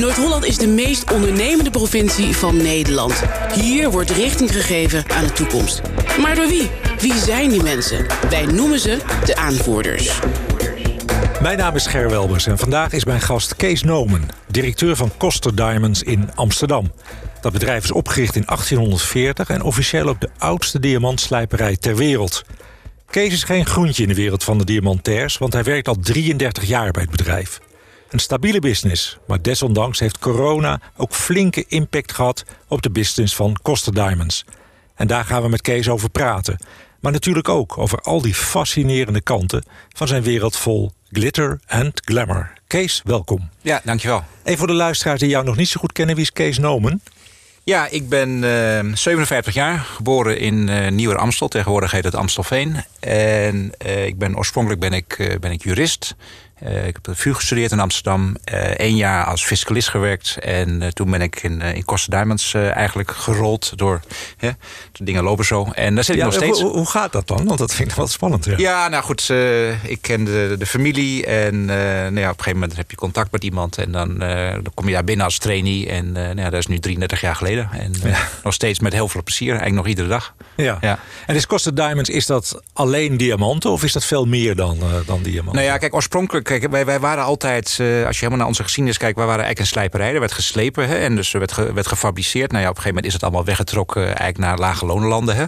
Noord-Holland is de meest ondernemende provincie van Nederland. Hier wordt richting gegeven aan de toekomst. Maar door wie? Wie zijn die mensen? Wij noemen ze de aanvoerders. Mijn naam is Ger Welbers en vandaag is mijn gast Kees Nomen, directeur van Koster Diamonds in Amsterdam. Dat bedrijf is opgericht in 1840 en officieel ook de oudste diamantslijperij ter wereld. Kees is geen groentje in de wereld van de diamantairs, want hij werkt al 33 jaar bij het bedrijf. Een stabiele business, maar desondanks heeft corona ook flinke impact gehad op de business van Koster Diamonds. En daar gaan we met Kees over praten. Maar natuurlijk ook over al die fascinerende kanten van zijn wereld vol glitter en glamour. Kees, welkom. Ja, dankjewel. En voor de luisteraars die jou nog niet zo goed kennen, wie is Kees Nomen? Ja, ik ben uh, ehm, 57 jaar, geboren in uh, Nieuwer Amstel. Tegenwoordig heet het Amstelveen. En uh, ik ben, oorspronkelijk ben ik, eh, ben ik jurist. Uh, ik heb de VU gestudeerd in Amsterdam. Eén jaar als fiscalist gewerkt. En toen ben ik in, in Costa Diamonds eigenlijk gerold door... Hè, de dingen lopen zo. En daar zit ik nog steeds. Hoe, hoe, gaat dat dan? Want dat vind ik wel spannend. Ja, ja nou goed. ik ken de, de familie. En nou ja, op een gegeven moment heb je contact met iemand. En dan, dan kom je daar binnen als trainee. En nou ja, dat is nu 33 jaar geleden. En nog steeds met heel veel plezier. Eigenlijk nog iedere dag. Ja. ja. En is Costa Diamonds, is dat alleen diamanten? Of is dat veel meer dan, dan diamanten? Nou ja, kijk, oorspronkelijk Kijk, wij, wij waren altijd, uh, als je helemaal naar onze geschiedenis kijkt... wij waren eigenlijk een slijperij. Er werd geslepen hè, en dus er werd, ge, werd gefabriceerd. Nou ja, op een gegeven moment is het allemaal weggetrokken eigenlijk naar lage lonenlanden. Hè.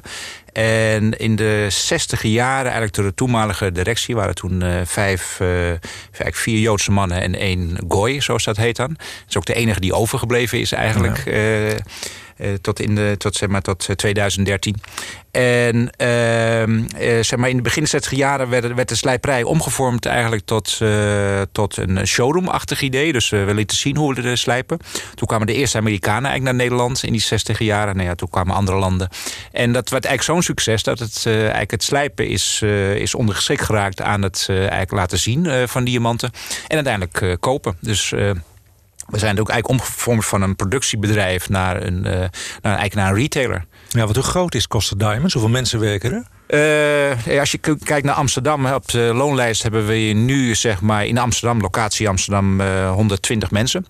En in de zestiger jaren, eigenlijk door de toenmalige directie... waren toen uh, vijf, uh, eigenlijk vier Joodse mannen en één gooi, zoals dat heet dan. Dat is ook de enige die overgebleven is eigenlijk... Ja. Uh, tot, in de, tot, zeg maar, tot 2013. En uh, zeg maar in de begin 60 jaren werd, werd, de slijperij omgevormd eigenlijk tot, tot een showroom-achtig idee. Dus we lieten zien hoe we de slijpen. Toen kwamen de eerste Amerikanen eigenlijk naar Nederland in die 60 jaren. Nou ja, toen kwamen andere landen. En dat werd eigenlijk zo'n succes dat het, eigenlijk het slijpen is, is ondergeschikt geraakt aan het eigenlijk laten zien van diamanten. En uiteindelijk kopen. Dus we zijn ook eigenlijk omgevormd van een productiebedrijf naar een, uh, naar, eigenlijk naar een retailer. Ja, wat hoe groot is Costa Diamonds? Hoeveel mensen werken er? Uh, als je kijkt naar Amsterdam, op de loonlijst hebben we nu zeg maar in Amsterdam, locatie Amsterdam, uh, 120 mensen.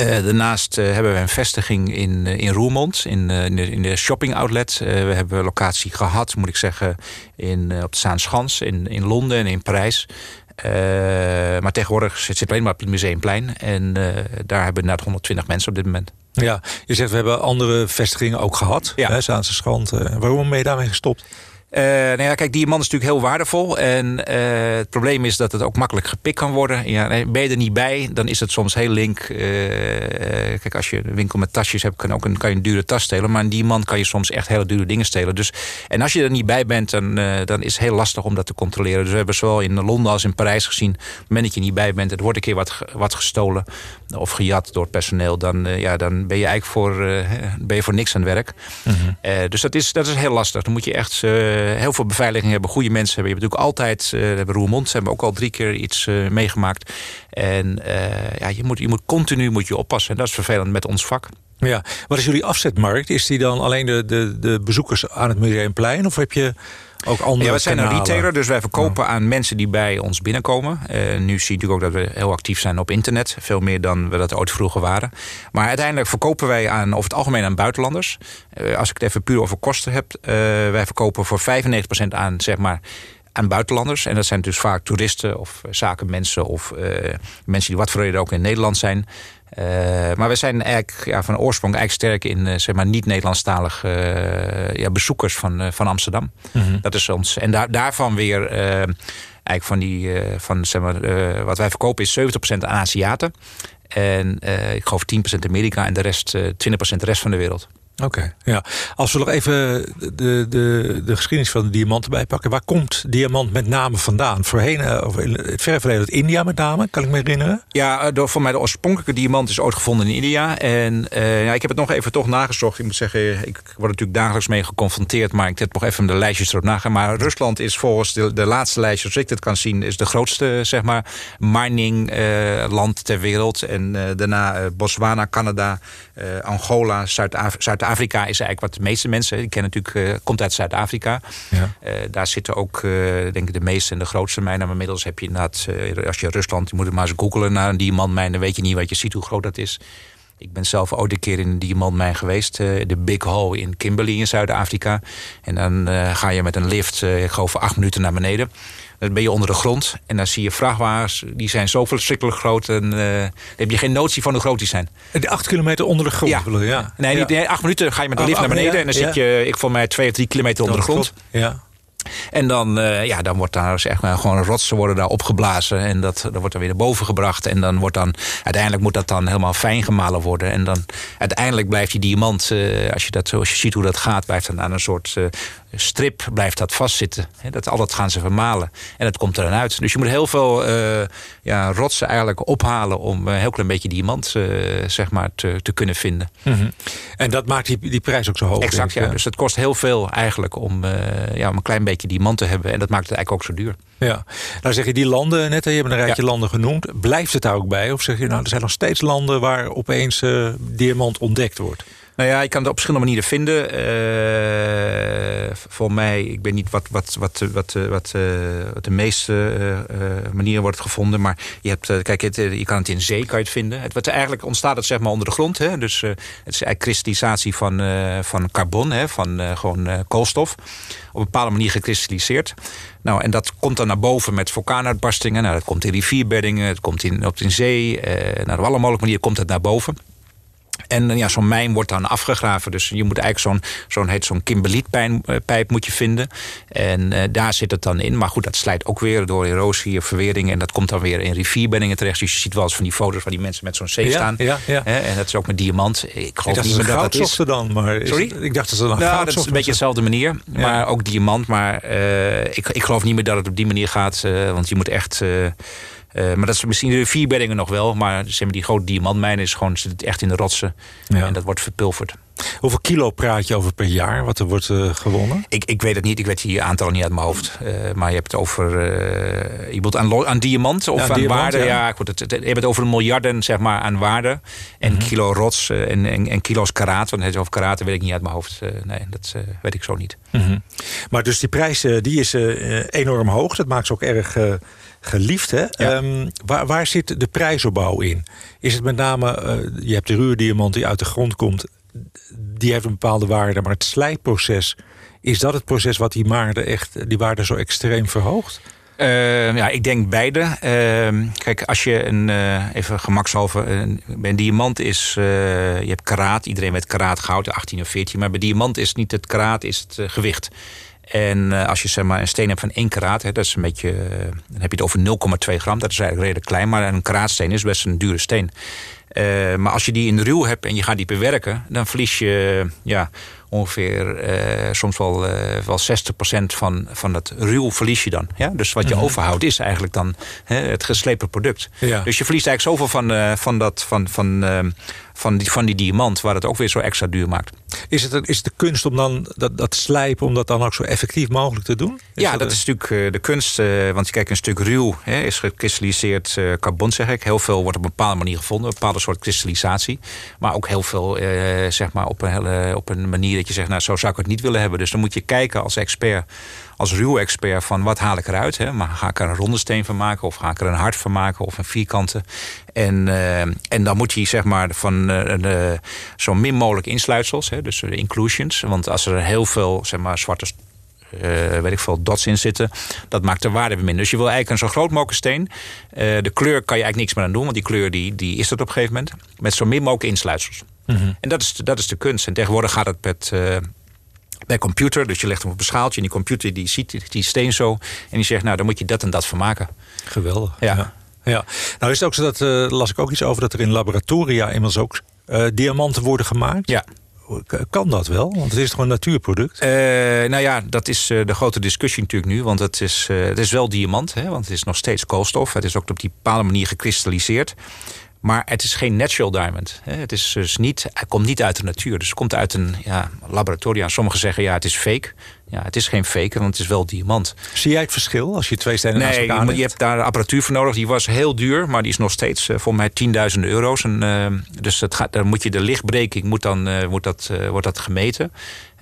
Uh, daarnaast uh, hebben we een vestiging in, in Roermond, in, in, de, in de shopping outlet. we hebben locatie gehad, moet ik zeggen, in, op de Zaanschans, in, in Londen en in Parijs. Uh, maar tegenwoordig zit het alleen maar op het Museumplein. En uh, daar hebben we net 120 mensen op dit moment. Ja, je zegt we hebben andere vestigingen ook gehad. Ja. Hè, Zaanse Schand. Uh, waarom ben je daarmee gestopt? Uh, nou ja, kijk, diamant is natuurlijk heel waardevol. En uh, het probleem is dat het ook makkelijk gepikt kan worden. Ja, ben je er niet bij, dan is het soms heel link. Uh, kijk, als je een winkel met tasjes hebt, kan, ook een, kan je een dure tas stelen. Maar een diamant kan je soms echt hele dure dingen stelen. Dus, en als je er niet bij bent, dan, dan is het heel lastig om dat te controleren. Dus we hebben zowel in Londen als in Parijs gezien... op het moment dat je niet bij bent, er wordt een keer wat, wat gestolen... of gejat door het personeel, dan, ja, dan ben je eigenlijk voor, ben je voor niks aan het werk. Mm -hmm. dus dat is, dat is heel lastig. Dan moet je echt heel veel beveiliging hebben, goede mensen hebben. Je hebt natuurlijk altijd, uh, hebben Roermond, hebben ook al drie keer iets uh, meegemaakt. En ja, je, moet, je moet continu moet je oppassen. En dat is vervelend met ons vak. Ja, wat is jullie afzetmarkt? Is die dan alleen de, de, de bezoekers aan het Museumplein? Of heb je ook andere Ja, we zijn een retailer, dus wij verkopen ja. aan mensen die bij ons binnenkomen. Uh, nu zie je natuurlijk ook dat we heel actief zijn op internet. Veel meer dan we dat ooit vroeger waren. Maar uiteindelijk verkopen wij aan, over het algemeen aan buitenlanders. Uh, als ik het even puur over kosten heb. Uh, wij verkopen voor 95% aan, zeg maar aan buitenlanders. En dat zijn dus vaak toeristen of zakenmensen... of uh, mensen die wat voor reden ook in Nederland zijn. Uh, maar we zijn eigenlijk ja, van oorsprong eigenlijk sterk in uh, zeg maar niet-Nederlandstalige uh, ja, bezoekers van, van Amsterdam. Mm -hmm. Dat is ons. En daar, daarvan weer eigenlijk van die van zeg maar, wat wij verkopen is 70% aan Aziaten. En ik geloof 10% Amerika en de rest 20% de rest van de wereld. Oké, ja. Als we nog even de, de, de geschiedenis van de diamant erbij pakken. Waar komt diamant met name vandaan? Voorheen, uh, of in het verre verleden India met name, kan ik me herinneren? Ja, door, voor mij de oorspronkelijke diamant is ooit gevonden in India. En uh, ja, ik heb het nog even toch nagezocht. Ik moet zeggen, ik word natuurlijk dagelijks mee geconfronteerd. Maar ik heb nog even de lijstjes erop nagaan. Maar Rusland is volgens de, de laatste lijstjes, zoals ik het kan zien... is de grootste, zeg maar, mining land ter wereld. En daarna Botswana, Canada, Angola, Zuid-Afrika... Zuid-Afrika is eigenlijk wat de meeste mensen... die kennen natuurlijk, komt uit Zuid-Afrika. Ja. daar zitten ook, denk ik, de meeste en de grootste mijnen. Maar inmiddels heb je inderdaad, als je Rusland... je moet het maar eens googelen naar een diamantmijn... dan weet je niet wat je ziet hoe groot dat is. Ik ben zelf ooit een keer in een diamantmijn geweest. de Big Hole in Kimberley in Zuid-Afrika. En dan ga je met een lift, ik geloof voor acht minuten naar beneden... Dan ben je onder de grond en dan zie je vrachtwagens... die zijn zo verschrikkelijk groot... en uh, dan heb je geen notie van hoe groot die zijn. Die acht kilometer onder de grond? Ja. Je, ja. Nee, niet, nee, acht minuten ga je met de oh, lift naar beneden... en dan zit je, ik voor mij twee of drie kilometer onder de grond. Ja. En dan, uh, ja, dan wordt daar zeg maar, gewoon rotsen worden daar opgeblazen. En dat, dat wordt dan weer naar boven gebracht. En dan wordt dan, uiteindelijk moet dat dan helemaal fijn gemalen worden. En dan uiteindelijk blijft die diamant, uh, als je dat als je ziet hoe dat gaat, blijft dan aan een soort uh, strip blijft dat vastzitten. dat, al dat gaan ze vermalen. En dat komt er dan uit. Dus je moet heel veel uh, ja, rotsen eigenlijk ophalen... om een heel klein beetje diamant uh, zeg maar, te, te kunnen vinden. Mm -hmm. En dat maakt die, die prijs ook zo hoog? Exact, ja. Dus het kost heel veel eigenlijk om, uh, ja, om een klein beetje diamant te hebben. En dat maakt het eigenlijk ook zo duur. Ja, nou zeg je die landen net, je hebt een rijtje ja. landen genoemd. Blijft het daar ook bij? Of zeg je nou, er zijn nog steeds landen waar opeens diamant ontdekt wordt? Nou ja, je kan het op verschillende manieren vinden. Uh, voor mij, ik weet niet wat, wat, wat, wat, wat, uh, wat de meeste manieren wordt gevonden. Maar je, hebt, kijk, je kan het in zee kan je het vinden. Het, wat eigenlijk ontstaat het zeg maar onder de grond. Hè? Dus het is eigenlijk kristallisatie van, van carbon, hè? van gewoon koolstof. Op een bepaalde manier gekristalliseerd. Nou, en dat komt dan naar boven met vulkaanuitbarstingen. Nou, dat komt in rivierbeddingen, het komt in, op in zee. nou, op alle mogelijke manieren komt het naar boven. En ja, zo'n mijn wordt dan afgegraven. Dus je moet eigenlijk zo'n zo'n heet zo'n kimberlietpijp moet je vinden. En uh, daar zit het dan in. Maar goed, dat slijt ook weer door erosie of verwering. En dat komt dan weer in rivierbeddingen terecht. Dus je ziet wel eens van die foto's van die mensen met zo'n zee staan. Ja, ja. En dat is ook met diamant. Ik geloof ik niet meer dat dat is. dan, maar Sorry? Het, ik dacht dat ze dan nou, dat is een beetje dezelfde manier. Maar ook diamant. Maar uh, ik, ik geloof niet meer dat het op die manier gaat. Uh, want je moet echt... Uh, maar dat is misschien de vierbeddingen nog wel. Maar zeg maar, die grote diamantmijn is gewoon, zit echt in de rotsen. Ja. En dat wordt verpulverd. Hoeveel kilo praat je over per jaar wat er wordt uh, gewonnen? Ik, ik weet het niet. Ik weet die aantallen niet uit mijn hoofd. Uh, maar je hebt het over... Uh, je bedoelt aan, aan diamant of ja, aan diamant, waarde? Ja, ja goed, het, het, je hebt het over miljarden zeg maar, aan waarde. En mm -hmm. kilo rots en, en, en, kilo's karaat. Want het over karaten weet ik niet uit mijn hoofd. nee, dat weet ik zo niet. Mm -hmm. Maar dus die prijs die is enorm hoog. Dat maakt ze ook erg geliefd. Hè? Ja. Um, waar, waar zit de prijsopbouw in? Is het met name, uh, je hebt de ruurdiamant die uit de grond komt... die heeft een bepaalde waarde, maar het slijpproces... is dat het proces wat die waarde, echt, die waarde zo extreem verhoogt? Uh, ja, ik denk beide. Uh, kijk, als je een, uh, even gemakshalve, een, bij een diamant is, je hebt karaat. Iedereen weet karaat goud, 18 of 14. Maar bij diamant is niet het karaat, is het gewicht. En uh, als je zeg maar, een steen hebt van 1 karaat, hè, dat is een beetje, uh, dan heb je het over 0,2 gram. Dat is eigenlijk redelijk klein, maar een karaatsteen is best een dure steen. Uh, maar als je die in ruw hebt en je gaat die bewerken, dan verlies je ja, ongeveer uh, soms wel, uh, wel 60% van, van dat ruw verlies je dan. Ja? Dus wat je -hmm. overhoudt is eigenlijk dan hè, het geslepen product. Ja. Dus je verliest eigenlijk zoveel van, van, dat, van, van, van, die, van die diamant, waar het ook weer zo extra duur maakt. Is het, is de kunst om dan dat, dat slijpen, om dat dan ook zo effectief mogelijk te doen? Is ja, dat, dat is natuurlijk de kunst. want je kijkt een stuk ruw, hè, is gekristalliseerd carbon, zeg ik. Heel veel wordt op een bepaalde manier gevonden, een bepaalde soort kristallisatie. Maar ook heel veel, zeg maar, op een, hele, op een manier dat je zegt, nou zo zou ik het niet willen hebben. Dus dan moet je kijken als expert, als ruw-expert van wat haal ik eruit. Hè? Maar ga ik er een ronde steen van maken of ga ik er een hart van maken of een vierkante. En, uh, en dan moet je zeg maar van uh, zo min mogelijk insluitsels, hè? dus inclusions. Want als er heel veel zeg maar, zwarte uh, weet ik veel, dots in zitten. Dat maakt de waarde weer minder. Dus je wil eigenlijk een zo groot mogelijk steen. Uh, de kleur kan je eigenlijk niks meer aan doen, want die kleur die, die is het op een gegeven moment. Met zo min mogelijk insluitsels. Mm -hmm. En dat is, dat is de kunst. En tegenwoordig gaat het met, uh, bij computer. Dus je legt hem op een schaaltje en die computer die ziet die steen zo. En die zegt, nou dan moet je dat en dat van maken. Geweldig. Ja. ja. ja. Nou is het ook zo dat, uh, las ik ook iets over... dat er in laboratoria inmiddels ook uh, diamanten worden gemaakt. Ja. Kan dat wel? Want het is toch een natuurproduct? Uh, nou ja, dat is de grote discussie natuurlijk nu. Want het is, het is wel diamant, hè, want het is nog steeds koolstof. Het is ook op die bepaalde manier gekristalliseerd. Maar het is geen natural diamond. Het, is dus niet, het komt niet uit de natuur. Dus het komt uit een ja, laboratorium. Sommigen zeggen ja, het is fake. Ja, het is geen fake, want het is wel diamant. Zie jij het verschil als je twee stenen naast elkaar Nee, je, je hebt daar apparatuur voor nodig. Die was heel duur, maar die is nog steeds uh, volgens mij 10.000 euro's. En, uh, dus het gaat, dan moet je de lichtbreking moet dan, uh, wordt, dat, wordt dat gemeten.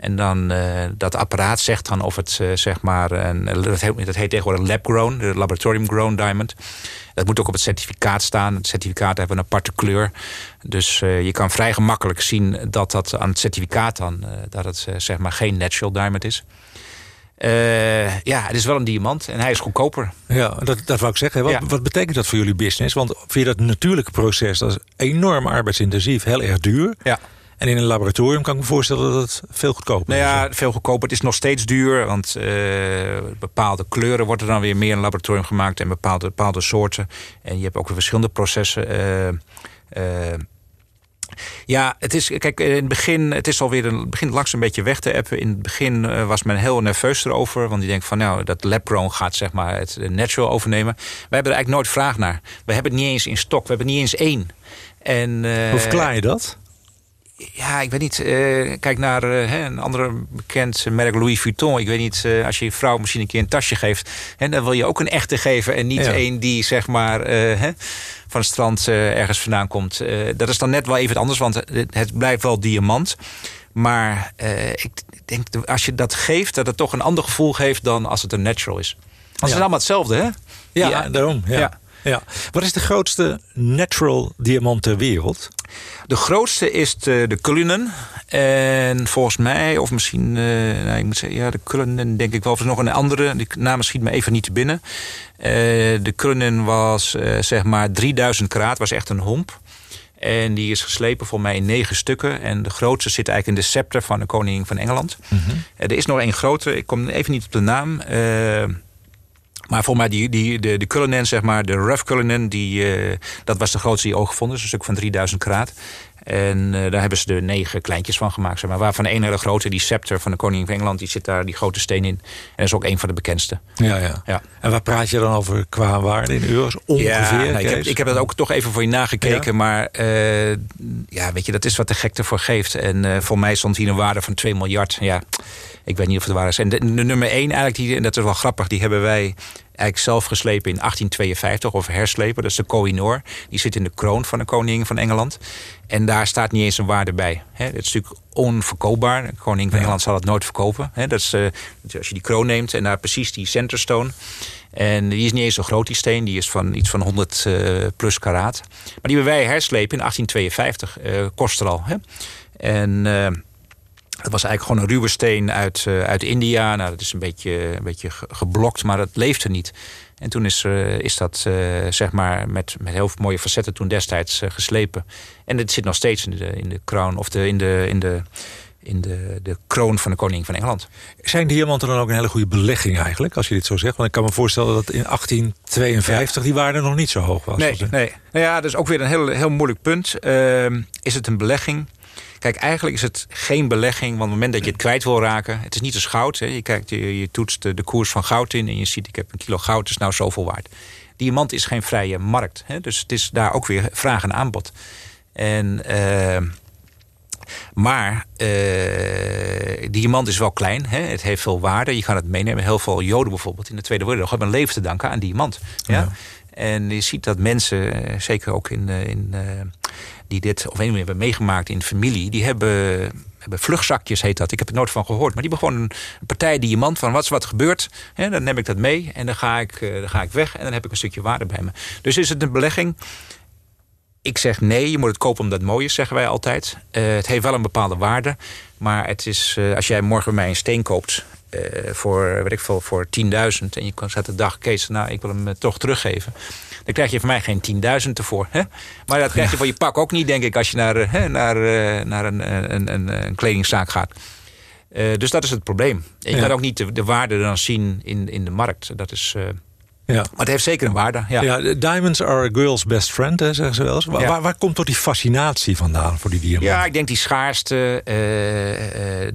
En dan dat apparaat zegt dan of het zeg maar... Een, dat, heet, dat heet tegenwoordig lab grown, de laboratorium grown diamond. Dat moet ook op het certificaat staan. Het certificaat heeft een aparte kleur. Dus je kan vrij gemakkelijk zien dat dat aan het certificaat dan... dat het zeg maar geen natural diamond is. Uh, ja, het is wel een diamant en hij is goedkoper. Ja, dat, dat wou ik zeggen. Wat, ja. wat betekent dat voor jullie business? Want via dat natuurlijke proces, dat is enorm arbeidsintensief, heel erg duur. Ja. En in een laboratorium kan ik me voorstellen dat het veel goedkoper nou ja, veel goedkoper. Het is nog steeds duur, want uh, bepaalde kleuren worden dan weer meer in een laboratorium gemaakt en bepaalde, bepaalde soorten. En je hebt ook weer verschillende processen. Uh, ja, het is, kijk, in het begin, het is alweer een, begint langs een beetje weg te appen. In het begin was men heel nerveus erover. Want die denkt van, nou, dat lab gaat zeg maar het natural overnemen. Wij hebben er eigenlijk nooit vraag naar. We hebben het niet eens in stok. We hebben niet eens één. En, Hoe verklaar je dat? Ja, ik weet niet. Uh, kijk naar uh, een andere bekend merk Louis Vuitton. Ik weet niet, uh, als je je vrouw misschien een keer een tasje geeft... Hè, dan wil je ook een echte geven en niet ja. een die zeg maar... Hè, van het strand ergens vandaan komt. dat is dan net wel even anders, want het blijft wel diamant. Maar ik denk, als je dat geeft... dat het toch een ander gevoel geeft dan als het een natural is. Ja. het is allemaal hetzelfde, hè? Ja, ja. daarom. ja. Ja. Wat is de grootste natural diamant ter wereld? De grootste is de, de Cullinan. En volgens mij, of misschien, uh, nou, ik moet zeggen, ja, de Cullinan denk ik wel. Of er nog een andere, die naam schiet me even niet te binnen. Uh, de Cullinan was uh, zeg maar 3000 karaat, was echt een homp. En die is geslepen voor mij in negen stukken. En de grootste zit eigenlijk in de scepter van de koning van Engeland. Mm -hmm. er is nog één grotere, ik kom even niet op de naam. Maar voor mij die, die, de, de Cullinan, zeg maar, de Rough Cullinan, die, uh, dat was de grootste die ooggevonden is. Een stuk van 3000 karaat. En uh, daar hebben ze er negen kleintjes van gemaakt. Zeg maar. Waarvan een hele grote, die scepter van de koning van Engeland... die zit daar, die grote steen in. En dat is ook een van de bekendste. Ja, ja. ja. En waar praat je dan over qua waarde in euro's? Ongeveer? Ja, nou, ik, heb, ik heb dat ook toch even voor je nagekeken. Ja. Maar uh, ja, weet je, dat is wat de gekte voor geeft. En voor mij stond hier een waarde van 2 miljard. Ja, ik weet niet of het waar is. En de, de nummer 1 eigenlijk, die, en dat is wel grappig... die hebben wij eigenlijk zelf geslepen in 1852, of herslepen. Dat is de Koh-i-Noor. Die zit in de kroon van de koning van Engeland. En daar staat niet eens een waarde bij. Het is natuurlijk onverkoopbaar. De koning van Engeland zal het nooit verkopen. Dat is, uh, als je die kroon neemt en daar precies die centerstone... En die is niet eens zo groot, die steen. Die is van iets van 100 uh, plus karaat. Maar die hebben wij herslepen in 1852. Uh, kost er al. En... Het was eigenlijk gewoon een ruwe steen uit, uh, uit India. Nou, dat is een beetje, een beetje geblokt, maar dat leefde niet. En toen is, uh, is dat uh, zeg maar met, met heel mooie facetten toen destijds geslepen. En het zit nog steeds in de, in de kroon of de, in de, in de, in de, de kroon van de koning van Engeland. Zijn diamanten dan ook een hele goede belegging eigenlijk, als je dit zo zegt? Want ik kan me voorstellen dat in 1852 ja. die waarde nog niet zo hoog was. Nee, nee. Nou ja, dat is ook weer een heel, heel moeilijk punt. Uh, is het een belegging? Kijk, eigenlijk is het geen belegging, want op het moment dat je het kwijt wil raken... het is niet als goud. Hè. Je, kijkt, je, je toetst de, de, koers van goud in en je ziet... ik heb een kilo goud, is nou zoveel waard. Diamant is geen vrije markt. Hè. Dus het is daar ook weer vraag en aanbod. En... Uh, maar uh, diamant is wel klein. Hè? Het heeft veel waarde. Je kan het meenemen. Heel veel Joden bijvoorbeeld in de Tweede Wereldoorlog hebben een leven te danken aan diamant. Ja? ja? En je ziet dat mensen, zeker ook in, in die dit of een manier hebben meegemaakt in familie, die hebben, vluchtzakjes, heet dat. Ik heb er nooit van gehoord. Maar die hebben een partij diamant van wat is wat gebeurt. Hè, dan neem ik dat mee en dan ga ik, uh, dan ga ik weg en dan heb ik een stukje waarde bij me. Dus is het een belegging? Ik zeg nee, je moet het kopen omdat het mooi is, zeggen wij altijd. Uh, het heeft wel een bepaalde waarde. Maar het is, uh, als jij morgen bij mij een steen koopt voor, ik voor 10.000 en je kan zetten de dag, Kees, nou, ik wil hem toch teruggeven. Dan krijg je van mij geen 10.000 ervoor. Hè? Maar dat krijg je van je pak ook niet, denk ik, als je naar, hè, naar, naar een, een, een, een kledingzaak gaat. Uh, dus dat is het probleem. Je ja. kan ook niet de, de, waarde dan zien in, in de markt. Dat is, uh, ja. Maar het heeft zeker een waarde. Ja. ja diamonds are a girl's best friend, hè, zeggen ze wel eens. Waar, ja. waar, komt toch die fascinatie vandaan voor die diamanten? Ja, ik denk die schaarste. Uh,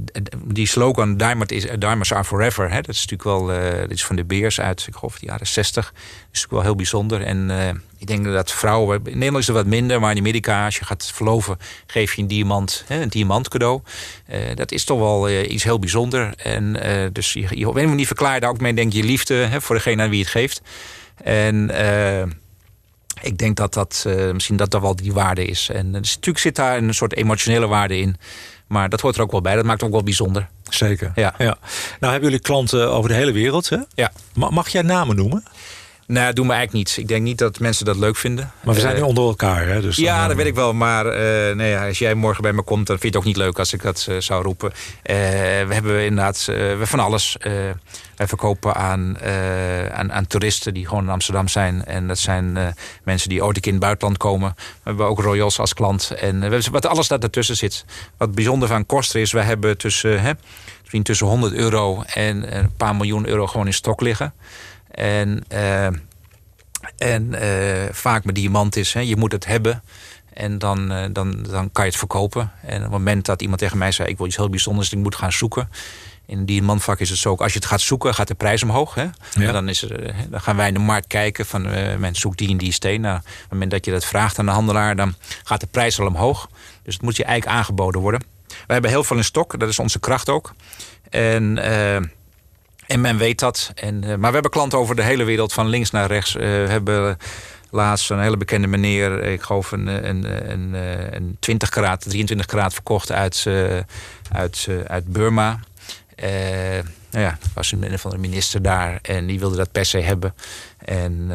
die slogan Diamond is, Diamonds are forever. Hè, dat is natuurlijk wel dat is van de Beers uit, ik geloof, de jaren 60. Dat is natuurlijk wel heel bijzonder. En ik denk dat vrouwen... In Nederland is het wat minder, maar in Amerika... als je gaat verloven, geef je een diamant, hè, een diamant cadeau. dat is toch wel iets heel bijzonder. En dus je, je op een manier verklaar je daar ook mee... denk je liefde hè, voor degene aan wie het geeft. En ik denk dat dat misschien dat er wel die waarde is. En dus, natuurlijk zit daar een soort emotionele waarde in. Maar dat hoort er ook wel bij. Dat maakt het ook wel bijzonder. Zeker. Ja. ja. Nou hebben jullie klanten over de hele wereld. Hè? Ja. Mag jij namen noemen? Nou, dat doen we eigenlijk niet. Ik denk niet dat mensen dat leuk vinden. Maar we zijn nu eh, onder elkaar, hè? Dus ja, dat weet ik wel. Maar uh, nee, als jij morgen bij me komt, dan vind je het ook niet leuk als ik dat uh, zou roepen. we hebben inderdaad we van alles. wij verkopen aan, aan, aan, toeristen die gewoon in Amsterdam zijn. En dat zijn mensen die ooit een keer in het buitenland komen. We hebben ook Royals als klant. En wat alles dat ertussen zit. Wat bijzonder van Koster is, we hebben tussen, hè, tussen 100 euro en een paar miljoen euro gewoon in stok liggen. En, uh, en uh, vaak met diamant is, hè, je moet het hebben. En dan, uh, dan, dan kan je het verkopen. En op het moment dat iemand tegen mij zei... ik wil iets heel bijzonders, ik moet gaan zoeken... In een diamantvak is het zo ook, als je het gaat zoeken, gaat de prijs omhoog. Hè? Dan, is er, dan gaan wij in de markt kijken van uh, men zoekt die en die steen. Nou, op het moment dat je dat vraagt aan de handelaar, dan gaat de prijs al omhoog. Dus het moet je eigenlijk aangeboden worden. We hebben heel veel in stok, dat is onze kracht ook. En en men weet dat. En, uh, maar we hebben klanten over de hele wereld, van links naar rechts. Uh, we hebben laatst een hele bekende meneer, ik geloof een, een, een, een 20 karaat, 23 karaat verkocht uit, uh, uit, uit Burma. nou ja, was een van de minister daar en die wilde dat per se hebben. En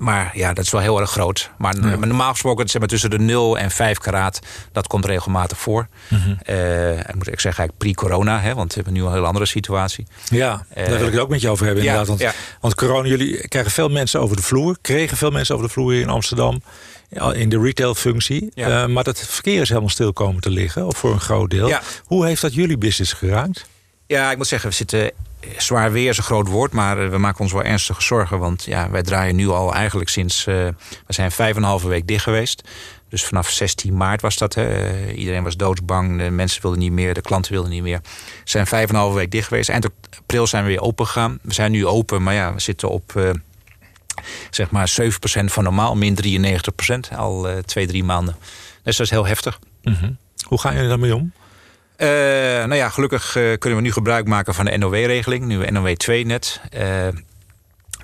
maar ja, dat is wel heel erg groot. Maar normaal gesproken, zeg maar, tussen de 0 en 5 karaat, dat komt regelmatig voor. Mm -hmm. uh, moet ik zeggen, eigenlijk pre-corona, hè, want we hebben nu een heel andere situatie. Ja, uh, daar wil ik het ook met je over hebben, inderdaad. Want, ja. want corona, jullie krijgen veel mensen over de vloer, kregen veel mensen over de vloer in Amsterdam in de retailfunctie. Ja. Uh, maar dat verkeer is helemaal stil komen te liggen, of voor een groot deel. Ja. Hoe heeft dat jullie business geraakt? Ja, ik moet zeggen, we zitten zwaar weer is een groot woord, maar eh, we maken ons wel ernstige zorgen. Want ja, wij draaien nu al eigenlijk sinds... Uh, we zijn vijf en een halve week dicht geweest. Dus vanaf 16 maart was dat. Hè. Iedereen was doodsbang. De mensen wilden niet meer. De klanten wilden niet meer. We zijn vijf en een halve week dicht geweest. Eind april zijn we weer open gegaan. We zijn nu open, maar ja, we zitten op... Zeg maar 7% van normaal, min 93% al uh, twee, drie maanden. Dus dat is heel heftig. Mm -hmm. Hoe gaan jullie daarmee om? Uh, nou ja, gelukkig uh, kunnen we nu gebruik maken van de NOW-regeling. Nu NOW 2 net. Uh,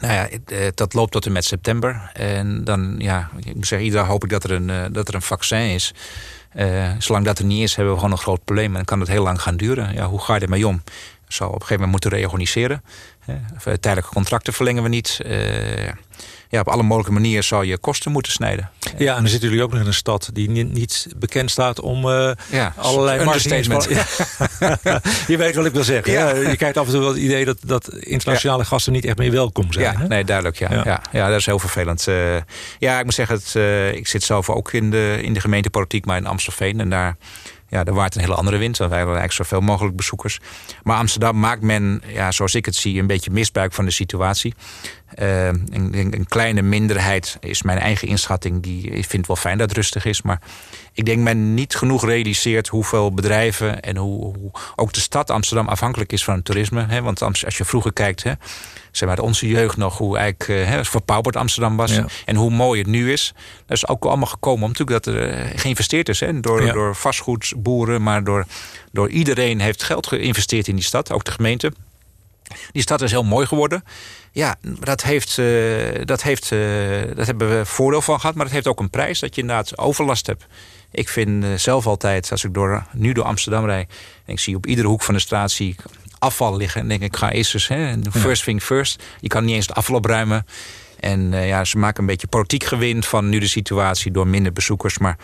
nou ja, dat loopt tot en met september. En dan, ja, ik moet zeggen, ieder hoop ik dat er een, dat er een vaccin is. zolang dat er niet is, hebben we gewoon een groot probleem. En dan kan het heel lang gaan duren. Ja, hoe ga je ermee om? Zou op een gegeven moment moeten reorganiseren. Tijdelijke contracten verlengen we niet ja, op alle mogelijke manieren zou je kosten moeten snijden. Ja, en dan zitten jullie ook nog in een stad die niet, niet bekend staat om uh, ja, allerlei marketing. je weet wat ik wil zeggen. Ja. Je krijgt af en toe wel het idee dat, dat internationale gasten niet echt meer welkom zijn. Ja, nee, duidelijk. Ja. Ja. Ja. dat is heel vervelend. Uh, ja, ik moet zeggen, het, uh, ik zit zelf ook in de, in de gemeentepolitiek, maar in Amstelveen. En daar ja, er waait een hele andere wind. Want wij willen eigenlijk zoveel mogelijk bezoekers. Maar Amsterdam maakt men, ja, zoals ik het zie, een beetje misbruik van de situatie. Uh, een, een, kleine minderheid is mijn eigen inschatting. Die ik vind wel fijn dat het rustig is. Maar ik denk men niet genoeg realiseert hoeveel bedrijven en hoe, hoe ook de stad Amsterdam afhankelijk is van het toerisme. Hè? Want als je vroeger kijkt, hè, zeg maar, onze jeugd nog, hoe eigenlijk uh, verpauperd Amsterdam was. En hoe mooi het nu is. Dat is ook allemaal gekomen natuurlijk dat er uh, geïnvesteerd is. Hè, door, door vastgoedboeren, maar door, door iedereen heeft geld geïnvesteerd in die stad. Ook de gemeente. Die stad is heel mooi geworden. Ja, dat, heeft, uh, dat, heeft, uh, dat hebben we voordeel van gehad. Maar het heeft ook een prijs dat je inderdaad overlast hebt. Ik vind uh, zelf altijd, als ik door, nu door Amsterdam rijd... en ik zie op iedere hoek van de straat zie ik afval liggen. En denk ik, ga eerst eens, hè, first thing first. Je kan niet eens het afval opruimen. En ja, ze maken een beetje politiek gewin van nu de situatie... door minder bezoekers, maar...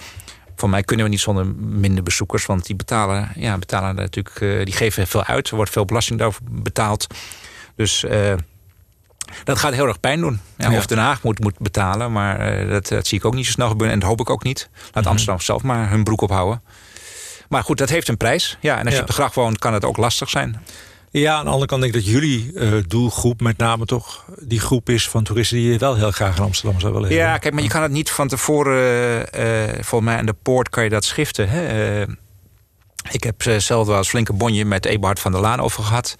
Van mij kunnen we niet zonder minder bezoekers. Want die betalen, ja, betalen natuurlijk, die geven veel uit. Er wordt veel belasting daarvoor betaald. Dus dat gaat heel erg pijn doen. Ja, Of Den Haag moet, moet betalen, maar uh, dat, dat, zie ik ook niet zo snel gebeuren. En dat hoop ik ook niet. Laat mhm. Amsterdam zelf maar hun broek ophouden. Maar goed, dat heeft een prijs. Ja, en als je op de gracht woont, kan het ook lastig zijn. Ja, aan de andere kant denk ik dat jullie uh, doelgroep met name toch die groep is van toeristen die je wel heel graag in Amsterdam zou willen. Ja, kijk, maar je kan het niet van tevoren, uh, volgens mij aan de poort kan je dat schiften. Hè? ik heb zelf wel eens flinke bonje met Eberhard van der Laan over gehad.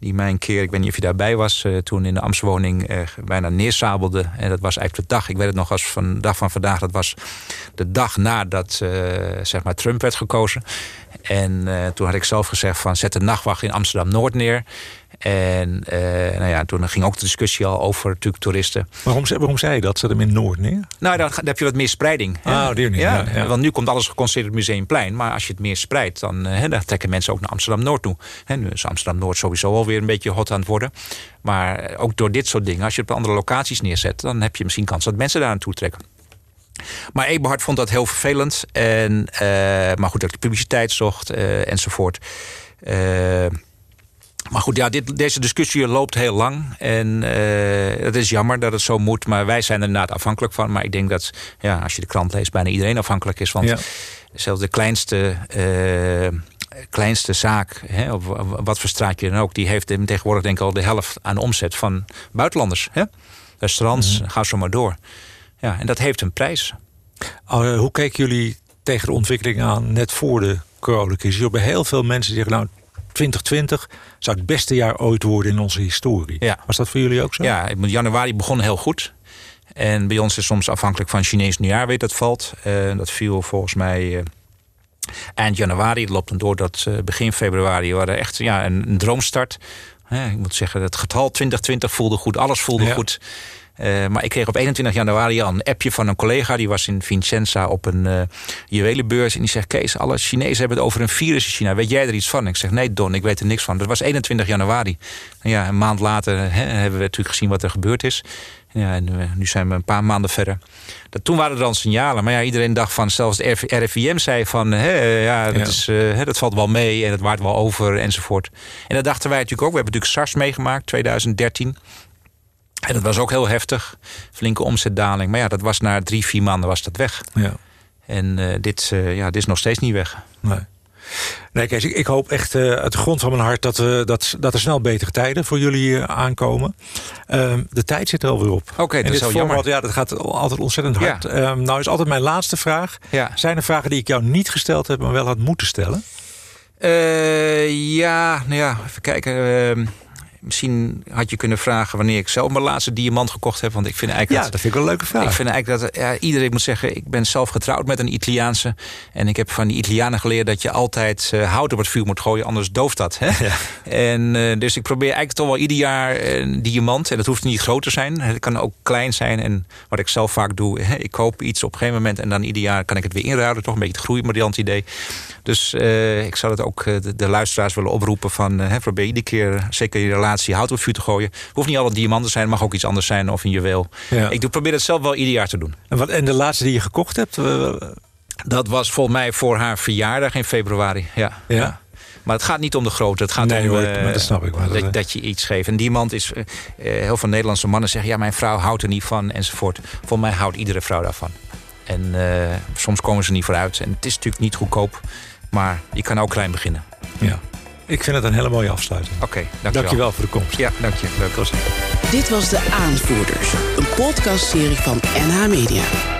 Die mij een keer, ik weet niet of je daarbij was, uh, toen in de Amstwoning uh, bijna neersabelde. En dat was eigenlijk de dag, ik weet het nog als van de dag van vandaag, dat was de dag nadat uh, zeg maar Trump werd gekozen. En toen had ik zelf gezegd van zet de nachtwacht in Amsterdam-Noord neer. En uh, nou ja, toen ging ook de discussie al over natuurlijk toeristen. Waarom, waarom zei je dat? Zet hem in Noord neer? Nou, dan, heb je wat meer spreiding. Ah, die niet. Ja, ja, Want nu komt alles geconcentreerd op Museumplein. Maar als je het meer spreidt, dan, uh, dan trekken mensen ook naar Amsterdam-Noord toe. En nu is Amsterdam-Noord sowieso alweer een beetje hot aan het worden. Maar ook door dit soort dingen, als je het op andere locaties neerzet... dan heb je misschien kans dat mensen daar naartoe trekken. Maar Eberhard vond dat heel vervelend. En, uh, maar goed, dat de publiciteit zocht enzovoort. Maar goed, ja, dit, deze discussie loopt heel lang. En uh, het is jammer dat het zo moet. Maar wij zijn er inderdaad afhankelijk van. Maar ik denk dat, ja, als je de krant leest, bijna iedereen afhankelijk is. Want ja. zelfs de kleinste, uh, kleinste zaak, hè, of wat voor straatje dan ook... die heeft tegenwoordig denk ik al de helft aan omzet van buitenlanders. Hè? Restaurants, mm -hmm. ga zo maar door. Ja, en dat heeft een prijs. Uh, hoe keken jullie tegen de ontwikkeling aan net voor de coronacrisis? Je hebben heel veel mensen die zeggen... nou, 2020 zou het beste jaar ooit worden in onze historie. Ja. Was dat voor jullie ook zo? Ja, januari begon heel goed. En bij ons is soms afhankelijk van Chinees nieuwjaar, weet dat valt. Uh, dat viel volgens mij uh, eind januari. Het loopt dan door dat uh, begin februari. We hadden echt ja, een, een droomstart. ik moet zeggen, het getal 2020 voelde goed. Alles voelde ja. goed. Uh, maar ik kreeg op 21 januari al een appje van een collega. Die was in Vicenza op een uh, juwelenbeurs. En die zegt, Kees, alle Chinezen hebben het over een virus in China. Weet jij er iets van? Ik zeg, nee Don, ik weet er niks van. Dat was 21 januari. En ja, een maand later hebben we natuurlijk gezien wat er gebeurd is. Ja, en uh, nu zijn we een paar maanden verder. Dat, toen waren er dan signalen. Maar ja, iedereen dacht van, zelfs de RIVM zei van... Hè, ja, dat, ja. Is, uh, dat valt wel mee en het waard wel over enzovoort. En dat dachten wij natuurlijk ook. We hebben natuurlijk SARS meegemaakt, 2013. En dat was ook heel heftig. Flinke omzetdaling. Maar ja, dat was na drie, vier maanden was dat weg. Ja. En uh, dit, uh, ja, dit is nog steeds niet weg. Nee. Nee, Kees, ik, ik hoop echt uh, uit de grond van mijn hart... dat, dat, dat er snel betere tijden voor jullie aankomen. Ehm, de tijd zit er alweer op. Oké, okay, dat is heel jammer. Ja, dat gaat altijd ontzettend hard. Ja. Um, nou is altijd mijn laatste vraag. Ja. Zijn er vragen die ik jou niet gesteld heb... maar wel had moeten stellen? ja, nou ja, even kijken... Misschien had je kunnen vragen wanneer ik zelf mijn laatste diamant gekocht heb. Want ik vind eigenlijk. Ja, dat, vind ik wel een leuke vraag. Ik vind eigenlijk dat ja, iedereen moet zeggen: ik ben zelf getrouwd met een Italiaanse. En ik heb van die Italianen geleerd dat je altijd uh, hout op het vuur moet gooien, anders dooft dat. Hè? Ja. En uh, dus ik probeer eigenlijk toch wel ieder jaar een diamant. En dat hoeft niet groot te zijn. Het kan ook klein zijn. En wat ik zelf vaak doe, hè, ik koop iets op een gegeven moment. En dan ieder jaar kan ik het weer inruilen. Toch een beetje het groeimariant idee. Dus uh, ik zou het ook de, de, luisteraars willen oproepen van hè, probeer iedere keer, zeker je relatie, hout op vuur te gooien. Hoeft niet alle diamanten te zijn, mag ook iets anders zijn of een juweel. Ja. Ik doe, probeer het zelf wel ieder jaar te doen. En, wat, en de laatste die je gekocht hebt? Dat was volgens mij voor haar verjaardag in februari. Ja. ja. ja. Maar het gaat niet om de grootte. Het gaat nee, om hoor, uh, maar dat, snap ik wel. dat, dat, je iets geeft. Een diamant is... Uh, heel veel Nederlandse mannen zeggen... ja, mijn vrouw houdt er niet van, enzovoort. Volgens mij houdt iedere vrouw daarvan. En soms komen ze niet vooruit. En het is natuurlijk niet goedkoop. Maar je kan ook klein beginnen. Ja. Ik vind het een hele mooie afsluiting. Oké, okay, dankjewel. Dankjewel voor de komst. Ja, dank je. Leuk was Dit was De Aanvoerders. Een podcastserie van NH Media.